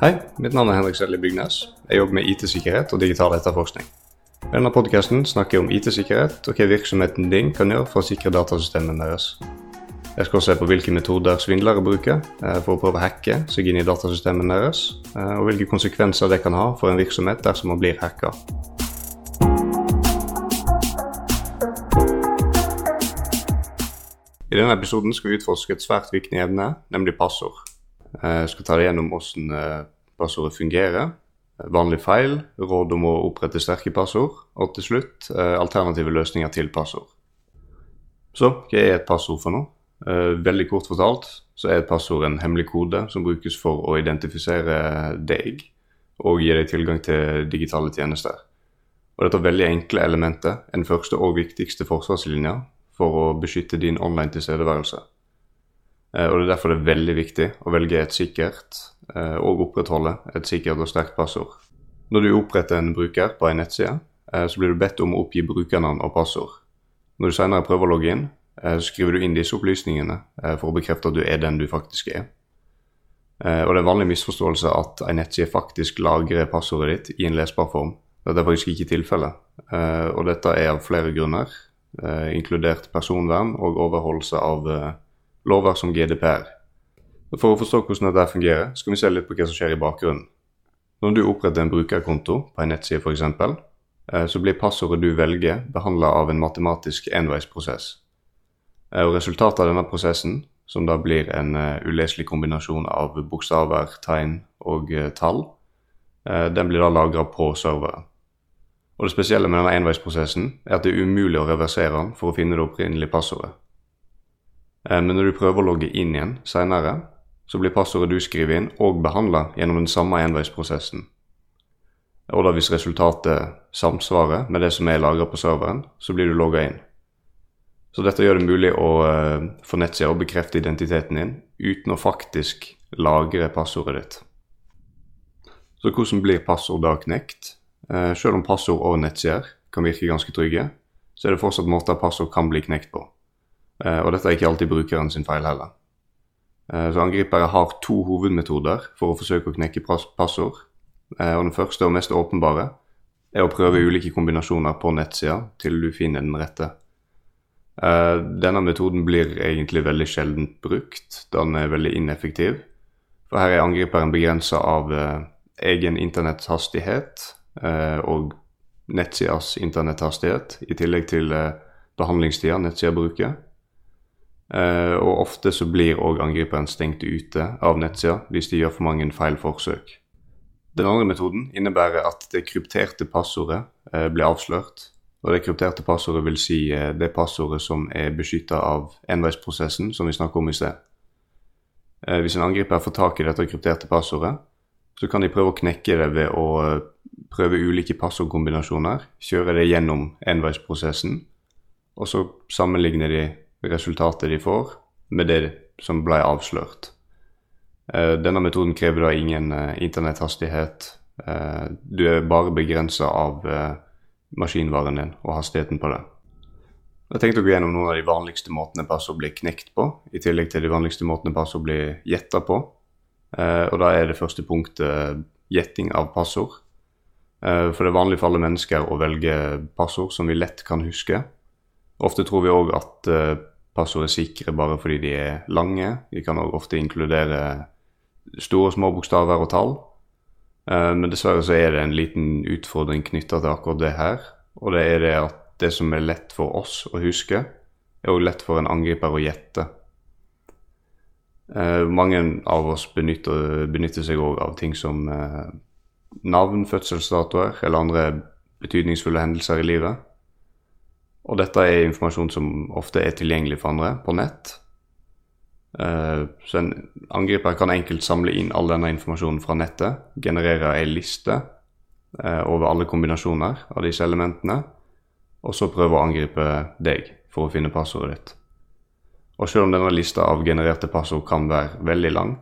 Hei, mitt navn er Henrik Selje Bygnes. Jeg jobber med IT-sikkerhet og digital etterforskning. I denne podkasten snakker jeg om IT-sikkerhet og hva virksomheten din kan gjøre for å sikre datasystemene deres. Jeg skal også se på hvilke metoder svindlere bruker eh, for å prøve å hacke seg inn i datasystemene deres, eh, og hvilke konsekvenser det kan ha for en virksomhet dersom man blir hacka. I denne episoden skal vi utforske et svært viktig evne, nemlig passord. Eh, jeg skal ta deg gjennom hvordan passordet fungerer, vanlig feil, råd om å opprette sterke passord, og til slutt alternative løsninger til passord. Så hva er et passord for noe? Veldig kort fortalt så er et passord en hemmelig kode som brukes for å identifisere deg og gi deg tilgang til digitale tjenester. Og Dette veldig enkle elementet er den første og viktigste forsvarslinja for å beskytte din online tilstedeværelse. Uh, og Det er derfor det er veldig viktig å velge et sikkert uh, og opprettholde et sikkert og sterkt passord. Når du oppretter en bruker på en nettside, så blir du bedt om å oppgi brukernavn og passord. Når du senere prøver å logge inn, Eh, så skriver du inn disse opplysningene eh, for å bekrefte at du er den du faktisk er. Eh, og det er vanlig misforståelse at en nettside faktisk lagrer passordet ditt i en lesbar form. Dette er faktisk ikke tilfellet, og dette er av flere grunner, inkludert personvern og overholdelse av lover som GDPR. For å forstå hvordan dette fungerer, skal vi se litt på hva som skjer i bakgrunnen. Når du oppretter en brukerkonto på en nettside f.eks., så blir passordet du velger, behandla av en matematisk enveisprosess. Eh, og Resultatet av denne prosessen, som da blir en uleselig kombinasjon av bokstaver, tegn og tall, den blir da lagra på serveren. Og Det spesielle med denne enveisprosessen er at det er umulig å reversere den for å finne det opprinnelige passordet. Men når du prøver å logge inn igjen seinere, så blir passordet du skriver inn, òg behandla gjennom den samme enveisprosessen. Og da hvis resultatet samsvarer med det som er lagra på serveren, så blir du logga inn. Så dette gjør det mulig å få for nettsida og bekrefte identiteten din uten å faktisk lagre passordet ditt. Så hvordan blir passord da knekt? Uh, selv om passord og nettsider kan virke ganske trygge, så er det fortsatt måter passord kan bli knekt på. Uh, og dette er ikke alltid brukeren sin feil heller. Så angripere har to hovedmetoder for å forsøke å knekke passord. Og den første og mest åpenbare er å prøve ulike kombinasjoner på nettsida til du finner den rette. Denne metoden blir egentlig veldig sjeldent brukt. da Den er veldig ineffektiv. For her er angriperen begrensa av egen internetthastighet og nettsidas internetthastighet, i tillegg til behandlingstida nettsida bruker. og ofte så blir òg angriperen stengt ute av nettsida hvis de gjør for mange feil forsøk. Den andre metoden innebærer at det krypterte passordet blir avslørt og det krypterte passordet vil si eh, det passordet som er beskytta av enveisprosessen, som vi snakka om i sted. Eh, hvis en angriper får tak i dette krypterte passordet, så kan de prøve å knekke det ved å eh, prøve ulike passordkombinasjoner, kjøre det gjennom enveisprosessen, og så sammenligner de resultatet de får, med det som ble avslørt. Denne metoden krever da ingen internetthastighet. Du er bare begrensa av maskinvaren din og hastigheten på det. Jeg tenkte å gå gjennom noen av de vanligste måtene passord blir knekt på, i tillegg til de vanligste måtene passord blir gjetta på. Eh, og da er det første punktet gjetting av passord. Eh, for det er vanlig for alle mennesker å velge passord som vi lett kan huske. Ofte tror vi òg at eh, passord er sikre bare fordi de er lange. De kan òg ofte inkludere store og små bokstaver og tall. Eh, men dessverre så er det en liten utfordring knytta til akkurat det her. Og det er det at det som er lett for oss å huske, er òg lett for en angriper å gjette. Mange av oss benytter, benytter seg òg av ting som navn, fødselsdatoer eller andre betydningsfulle hendelser i livet. Og dette er informasjon som ofte er tilgjengelig for andre på nett. Eh, så en angriper kan enkelt samle inn all denne informasjonen fra nettet, generere ei liste eh, over alle kombinasjoner av disse elementene, og så prøve å angripe deg for å finne passordet ditt. Og selv om denne lista av genererte passord kan være veldig lang,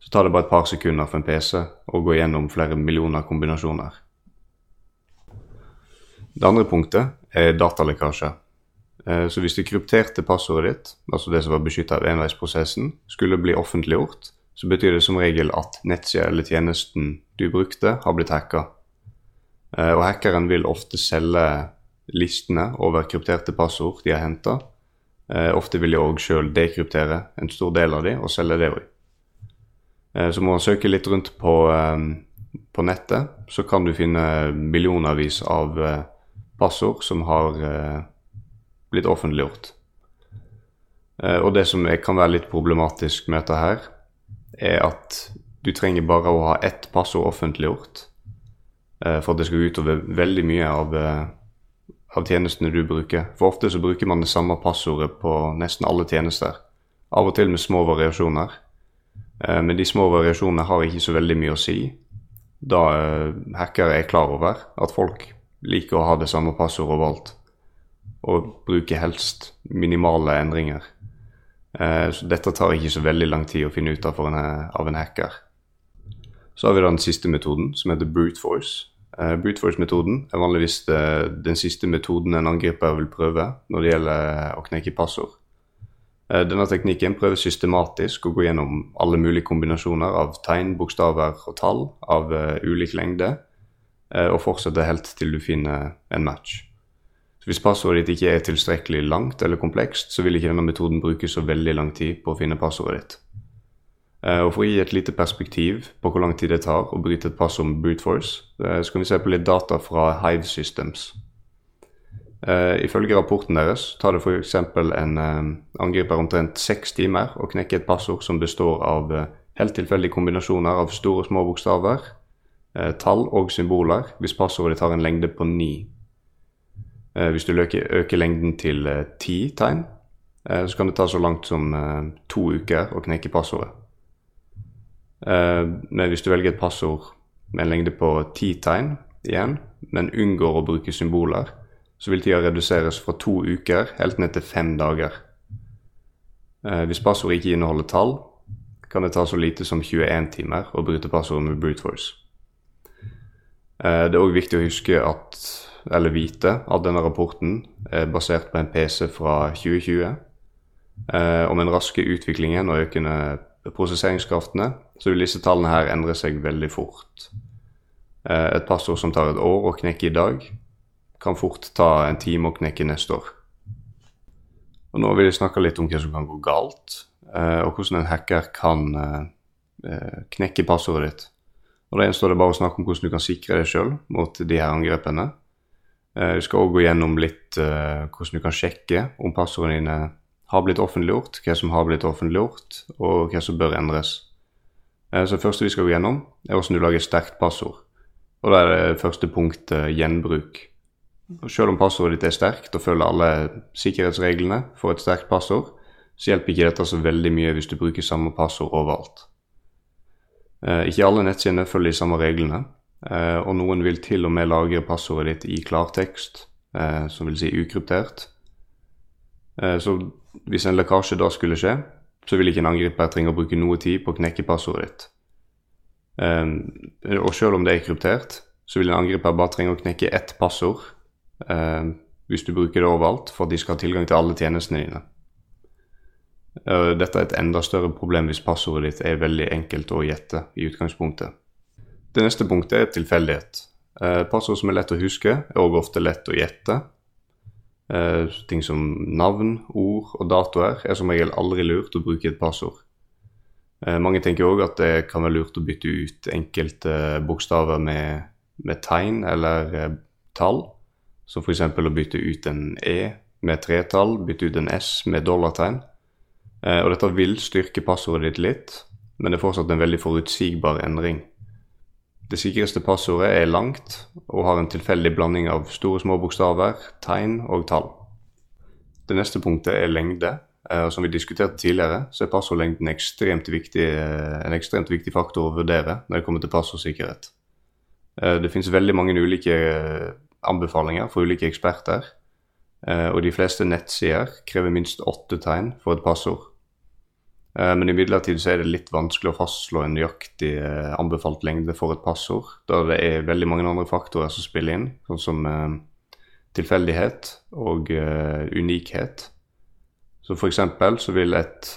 så tar det bare et par sekunder for en PC å gå gjennom flere millioner kombinasjoner. Det andre punktet er datalekkasje. Eh, så hvis det krypterte passordet ditt, altså det som var beskytta av enveisprosessen, skulle bli offentliggjort, så betyr det som regel at nettsida eller tjenesten du brukte, har blitt hacka. Eh, og hackeren vil ofte selge listene over krypterte passord de har henta. Ofte vil de òg sjøl dekryptere en stor del av de og selge det òg. Så må man søke litt rundt på, på nettet, så kan du finne millionervis av passord som har eh, blitt offentliggjort. Eh, og det som kan være litt problematisk med dette her, er at du trenger bare å ha ett passord offentliggjort eh, for at det skal gå utover veldig mye av, av tjenestene du bruker. For ofte så bruker man det samme passordet på nesten alle tjenester. Av og til med små variasjoner. Men de små variasjonene har ikke så veldig mye å si, da hackere er klar over at folk liker å ha det samme passordet overalt. Og bruker helst minimale endringer. Eh, så dette tar ikke så veldig lang tid å finne ut av, en, av en hacker. Så har vi den siste metoden, som heter brute force. Brute force-metoden er vanligvis den siste metoden en angriper vil prøve når det gjelder å knekke passord. Uh, denne teknikken prøver systematisk å gå gjennom alle mulige kombinasjoner av tegn, bokstaver og tall av uh, ulik lengde Eh, og fortsette helt til du finner en match. Så Hvis passordet ditt ikke er tilstrekkelig langt eller komplekst, så vil ikke denne metoden bruke så veldig lang tid på å finne passordet ditt. Eh, og For å gi et lite perspektiv på hvor lang tid det tar å bryte et passord med brute force, eh, så kan vi se på litt data fra Hive Systems. Ifølge rapporten deres tar det f.eks. en angriper omtrent seks timer å knekke et passord som består av helt tilfeldige kombinasjoner av store og små bokstaver, uh, tall og symboler hvis passordet har en lengde på 9. Eh, hvis du øker, øker, lengden til 10 tegn, så kan det ta så langt som to uker å knekke passordet. Men hvis du velger et passord med en lengde på 10 tegn igjen, men unngår å bruke symboler, så vil tida reduseres fra to uker helt ned til fem dager. hvis passordet ikke inneholder tall, kan det ta så lite som 21 timer å bryte passordet med brute force. Eh, det er òg viktig å huske at, eller vite at denne rapporten er basert på en PC fra 2020. Om og med den raske utviklingen og økende prosesseringskraftene, så vil disse tallene her endre seg veldig fort. Eh, et passord som tar et år å knekke i dag, kan fort ta en time å knekke neste år. Og Nå vil jeg snakke litt om hva som kan gå galt, og hvordan en hacker kan knekke passordet ditt. Og Da gjenstår det bare å snakke om hvordan du kan sikre deg sjøl mot de her angrepene. Du skal òg gå gjennom litt hvordan du kan sjekke om passordene dine har blitt offentliggjort, hva som har blitt offentliggjort, og hva som bør endres. Så Det første vi skal gå gjennom, er hvordan du lager sterkt passord. Og Da er det første punktet gjenbruk. Og selv om passordet ditt er sterkt og følger alle sikkerhetsreglene for et sterkt passord, så hjelper ikke dette så veldig mye hvis du bruker samme passord overalt. Eh, ikke alle nettsidene følger de samme reglene, eh, og noen vil til og med lagre passordet ditt i klartekst, eh, som vil si ukryptert. Så hvis en lekkasje da skulle skje, så vil ikke en angriper trenge å bruke noe tid på å knekke passordet ditt. Og selv om det er kryptert, så vil en angriper bare trenge å knekke ett passord hvis du bruker det overalt, for de skal ha tilgang til alle tjenestene dine. Dette er et enda større problem hvis passordet ditt er veldig enkelt å gjette i utgangspunktet. Det neste punktet er tilfeldighet. Eh, passord som er lett å huske, er også ofte lett å gjette. Eh, ting som navn, ord og datoer er som regel aldri lurt å bruke et passord. Eh, mange tenker òg at det kan være lurt å bytte ut enkelte bokstaver med, med tegn eller tall. Som f.eks. å bytte ut en E med tretall, bytte ut en S med dollartegn. Eh, og dette vil styrke passordet ditt litt, men det er fortsatt en veldig forutsigbar endring. Det sikreste passordet er langt og har en tilfeldig blanding av store små bokstaver, tegn og tall. Det neste punktet er lengde. Eh, som vi diskuterte tidligere, så er passordlengden ekstremt viktig, eh, en ekstremt viktig faktor å vurdere når det kommer til passordsikkerhet. Det finnes veldig mange ulike anbefalinger for ulike eksperter, og de fleste nettsider krever minst åtte tegn for et passord. Eh, men imidlertid så er det litt vanskelig å fastslå en nøyaktig eh, anbefalt lengde for et passord, da det er veldig mange andre faktorer som spiller inn, sånn som eh, tilfeldighet og unikhet. Så for eksempel så vil et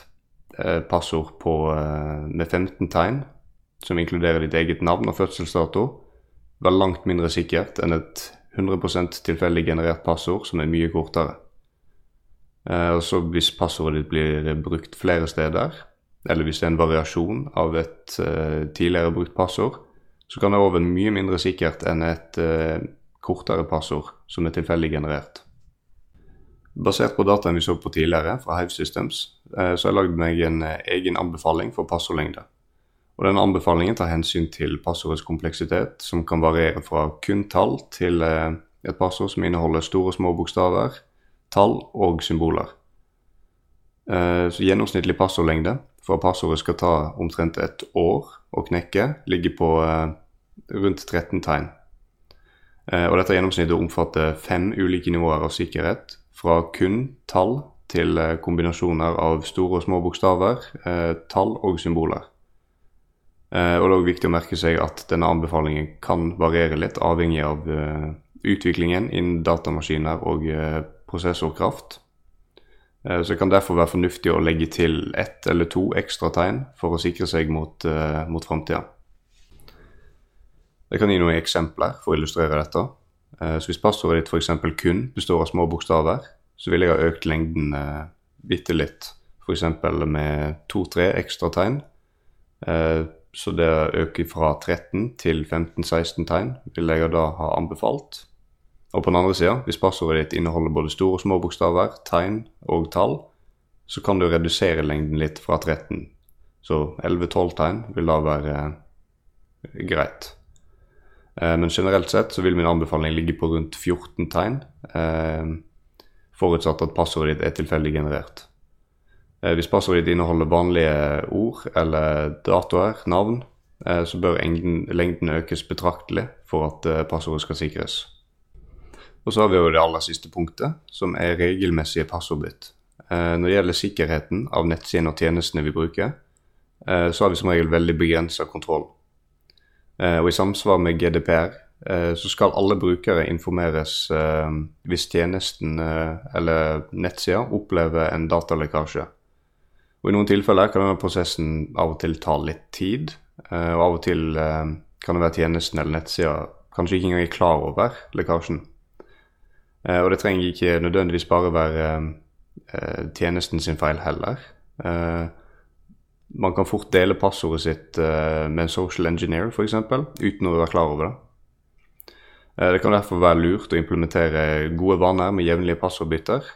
passord på, med 15 tegn, som inkluderer ditt eget navn og fødselsdato, være langt mindre sikkert enn et 100% tilfeldig generert passord som er mye kortere. og så Hvis passordet ditt blir brukt flere steder, eller hvis det er en variasjon av et tidligere brukt passord, så kan det òg være mye mindre sikkert enn et kortere passord som er tilfeldig generert. Basert på dataen vi så på tidligere fra Hive Systems, eh, så har jeg lagd meg en eh, egen anbefaling for passordlengde. Og Denne anbefalingen tar hensyn til passordets kompleksitet, som kan variere fra kun tall til eh, et passord som inneholder store og små bokstaver, tall og symboler. Så Gjennomsnittlig passordlengde for at passordet skal ta omtrent et år å knekke, ligger på rundt 13 tegn. Eh, og dette gjennomsnittet omfatter fem ulike nivåer av sikkerhet, fra kun tall til eh, kombinasjoner av store og små bokstaver, eh, tall og symboler. Og det er også viktig å merke seg at denne anbefalingen kan variere litt, avhengig av utviklingen innen datamaskiner og prosessorkraft. Så det kan derfor være fornuftig å legge til ett eller to ekstra tegn for å sikre seg mot, mot framtida. Jeg kan gi noen eksempler for å illustrere dette. Eh, så Hvis passordet ditt f.eks. kun består av små bokstaver, så vil jeg ha økt lengden eh, bitte litt. F.eks. med to-tre ekstra tegn. Eh, så det øker fra 13 til 15-16 tegn vil jeg da ha anbefalt. Og på den andre sida, hvis passordet ditt inneholder både store og små bokstaver, tegn og tall, så kan du redusere lengden litt fra 13. Så 11-12 tegn vil da være greit. Eh, men generelt sett så vil min anbefaling ligge på rundt 14 tegn, eh, forutsatt at passordet ditt er tilfeldig generert. Eh, hvis passordet inneholder vanlige ord eller datoer, navn, så bør lengden økes betraktelig for at passordet skal sikres. Og så har vi jo det aller siste punktet, som er regelmessige passordbytt. Når det gjelder sikkerheten av nettsidene og tjenestene vi bruker, så har vi som regel veldig begrensa kontroll. Eh, og i samsvar med GDPR eh, så skal alle brukere informeres eh, hvis tjenesten eller nettsida opplever en datalekkasje. Og I noen tilfeller kan denne prosessen av og til ta litt tid. Og av og til kan det være tjenesten eller nettsida kanskje ikke engang er klar over lekkasjen. Og det trenger ikke nødvendigvis bare være tjenesten sin feil heller man kan fort dele passordet sitt med en social engineer f.eks. uten å være klar over det. Det kan derfor være lurt å implementere gode vaner med jevnlige passordbytter.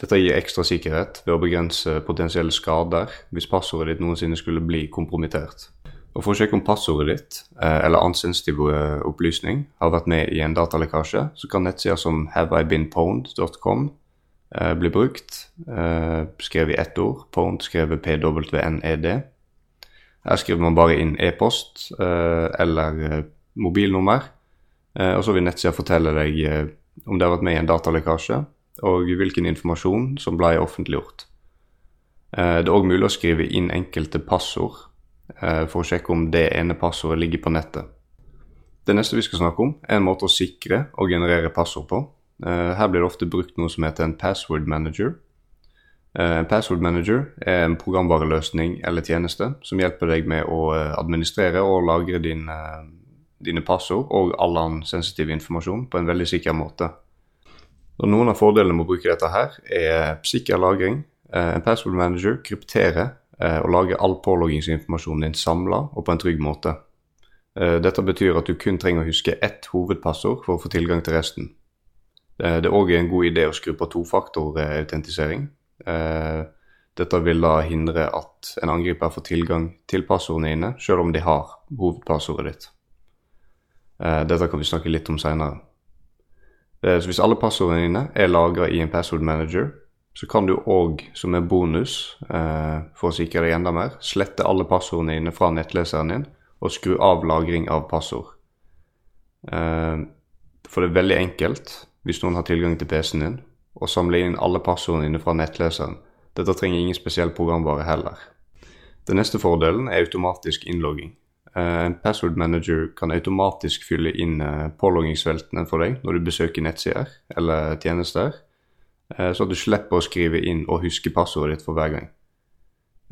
Dette gir ekstra sikkerhet ved å begrense potensielle skader hvis passordet ditt noensinne skulle bli kompromittert. Og For å sjekke om passordet ditt eller annen sensitiv opplysning har vært med i en datalekkasje, så kan nettsider som haveibeenpwned.com bli brukt. Eh, skrevet i ett ord. Pwned skrevet PWNED. Her skriver man bare inn e-post eh, eller eh, mobilnummer. Eh, og så vil nettsida fortelle deg eh, om det har vært med i en datalekkasje, og hvilken informasjon som ble offentliggjort. Det er òg mulig å skrive inn enkelte passord for å sjekke om det ene passordet ligger på nettet. Det neste vi skal snakke om, er en måte å sikre og generere passord på. Eh, her blir det ofte brukt noe som heter en password manager. Eh, en password manager er en programvareløsning eller tjeneste som hjelper deg med å eh, administrere og lagre din, dine passord og all annen sensitiv informasjon på en veldig sikker måte. Og noen av fordelene med å bruke dette her er sikker lagring. En password manager krypterer og lager all påloggingsinformasjonen din samla og på en trygg måte. Dette betyr at du kun trenger å huske ett hovedpassord for å få tilgang til resten. Eh, det er òg en god idé å skru på tofaktorautentisering. Eh, dette vil da hindre at en angriper får tilgang til passordene dine, selv om de har hovedpassordet ditt. Eh, dette kan vi snakke litt om seinere. Så hvis alle passordene dine er lagra i en password manager, så kan du òg, som en bonus for å sikre deg enda mer, slette alle passordene dine fra nettleseren din og skru av lagring av passord. For det er veldig enkelt hvis noen har tilgang til PC-en din, og samle inn alle passordene dine fra nettleseren. Dette trenger ingen spesiell programvare heller. Den neste fordelen er automatisk innlogging. Eh, En password manager kan automatisk fylle inn eh, påloggingsfeltene for deg når du besøker nettsider eller tjenester, eh, så du slipper å skrive inn og huske passordet ditt for hver gang.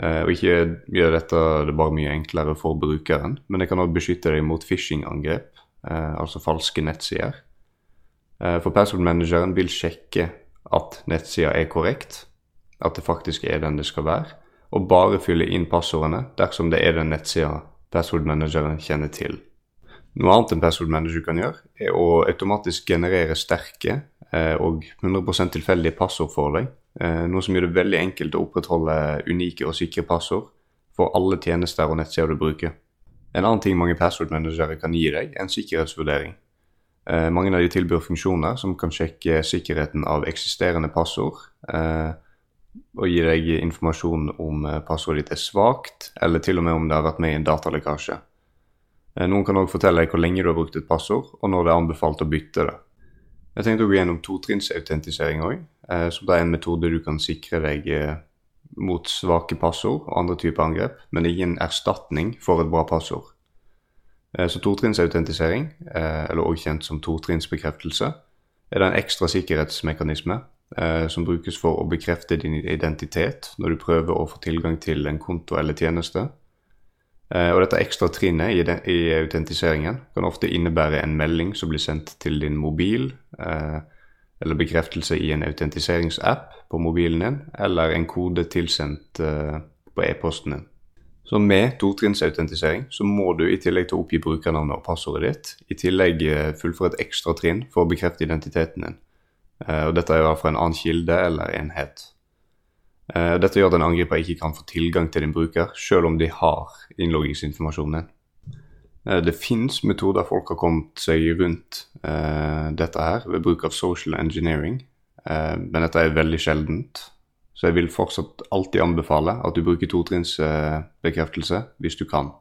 Eh, Og ikke gjør dette det bare mye enklere for brukeren, men det kan også beskytte deg mot phishing-angrep, eh, altså falske nettsider. Eh, For password-manageren vil sjekke at nettsida er korrekt, at det faktisk er den det skal være, og bare fylle inn passordene dersom det er den nettsida password-manageren kjenner til. Noe annet en password-manager kan gjøre, er å automatisk generere sterke eh, og 100% tilfeldige passord for deg, eh, noe som gjør det veldig enkelt å opprettholde unike og sikre passord for alle tjenester og nettsider du bruker. En annen ting mange password-managere kan gi deg, er en sikkerhetsvurdering. Eh, mange av de tilbyr funksjoner som kan sjekke sikkerheten av eksisterende passord, eh, og gir deg informasjon om eh, passordet ditt er svakt, eller til og med om det har vært med i en datalekkasje. Eh, Noen kan òg fortelle deg hvor lenge du har brukt et passord, og når det er anbefalt å bytte det. Jeg tenkte å gå gjennom totrinnsautentisering òg, som det er en metode du kan sikre deg eh, mot svake passord og andre typer angrep, men ingen en erstatning for et bra passord. Eh, Så totrinnsautentisering, eh, eller også kjent som totrinnsbekreftelse, er det en ekstra sikkerhetsmekanisme eh, som brukes for å bekrefte din identitet når du prøver å få tilgang til en konto eller tjeneste. Eh, Og dette ekstra trinnet i, autentiseringen kan ofte innebære en melding som blir sendt til din mobil, eh, eller bekreftelse i en autentiseringsapp på mobilen din, eller en kode tilsendt eh, på e-posten din. Så med totrinnsautentisering så må du i tillegg til å oppgi brukernavnet og passordet ditt, i tillegg eh, fullføre et ekstra trinn for å bekrefte identiteten din. Eh, og dette er fra en annen kilde eller enhet. Eh, Dette gjør at en angriper ikke kan få tilgang til din bruker, selv om de har innloggingsinformasjonen din. Eh, Det finnes metoder folk har kommet seg rundt dette her ved bruk av social engineering, men dette er veldig sjeldent. Så jeg vil fortsatt alltid anbefale at du bruker totrinnsbekreftelse hvis du kan.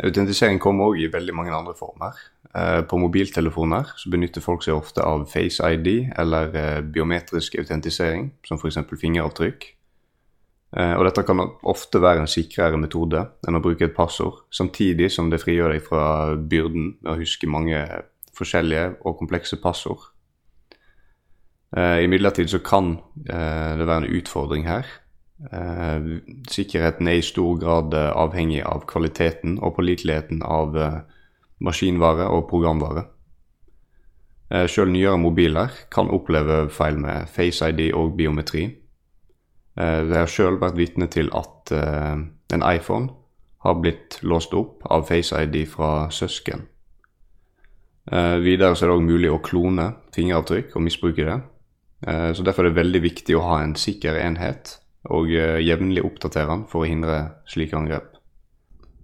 Autentisering kommer òg i veldig mange andre former. Eh, På mobiltelefoner så benytter folk seg ofte av Face ID eller eh, biometrisk autentisering, som f.eks. fingeravtrykk. Eh, Og dette kan ofte være en sikrere metode enn å bruke et passord, samtidig som det frigjør deg fra byrden med å huske mange forskjellige og komplekse passord. Imidlertid så kan det være en utfordring her. Eh, sikkerheten er i stor grad eh, avhengig av kvaliteten og påliteligheten av eh, maskinvare og programvare. Selv nyere mobiler kan oppleve feil med Face ID og biometri. Jeg har selv vært vitne til at en iPhone har blitt låst opp av Face ID fra søsken. Videre er det òg mulig å klone fingeravtrykk og misbruke det. Så Derfor er det veldig viktig å ha en sikker enhet og eh, jevnlig oppdatere den for å hindre slike angrep.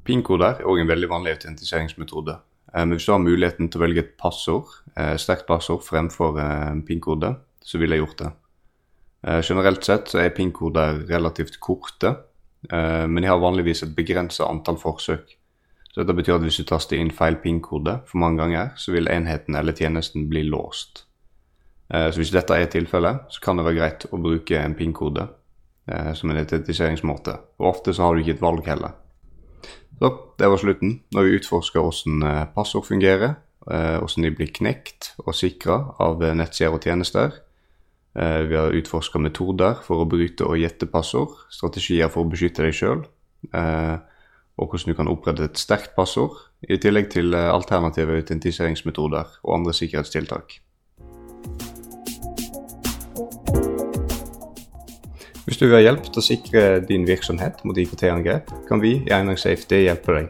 PIN-koder er òg en veldig vanlig autentiseringsmetode. Eh, Men hvis du har muligheten til å velge et passord, eh, sterkt passord fremfor PIN-kode, så ville jeg gjort det. Generelt sett så er PIN-koder relativt korte, men de har vanligvis et begrenset antall forsøk. Så dette betyr at hvis du taster inn feil PIN-kode for mange ganger, så vil enheten eller tjenesten bli låst. Så hvis dette er tilfellet, så kan det være greit å bruke en PIN-kode eh, som en identifiseringsmåte. Og ofte så har du ikke et valg heller. Så det var slutten. Når vi utforsker hvordan eh, passord fungerer, eh, hvordan de blir knekt og sikra av eh, nettsider og tjenester. Vi har utforska metoder for å bryte og gjette passord, strategier for å beskytte deg sjøl, og hvordan du kan opprette et sterkt passord, i tillegg til alternative autentiseringsmetoder og andre sikkerhetstiltak. Hvis du vil ha hjelp til å sikre din virksomhet mot IKT-angrep, kan vi i Einar Safety hjelpe deg.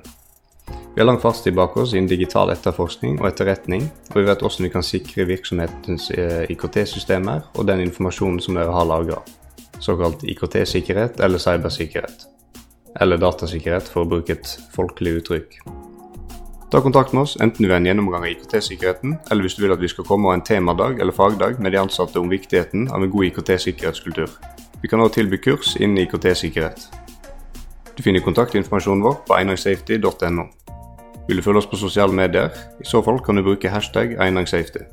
Vi har lang fartstid bak oss innen digital etterforskning og etterretning, og vi vet hvordan vi kan sikre virksomhetens eh, IKT-systemer og den informasjonen som dere har lagra. Såkalt IKT-sikkerhet eller cybersikkerhet. Eller datasikkerhet, for å bruke et folkelig uttrykk. Ta kontakt med oss enten du er en gjennomgang av IKT-sikkerheten, eller hvis du vil at vi skal komme og ha en temadag eller fagdag med de ansatte om viktigheten av en god IKT-sikkerhetskultur. Vi kan også tilby kurs innen IKT-sikkerhet. Du finner kontaktinformasjonen vår på einangsafety.no. Vil du følge oss på sosiale medier? I så fall kan du bruke hashtag einangsafety.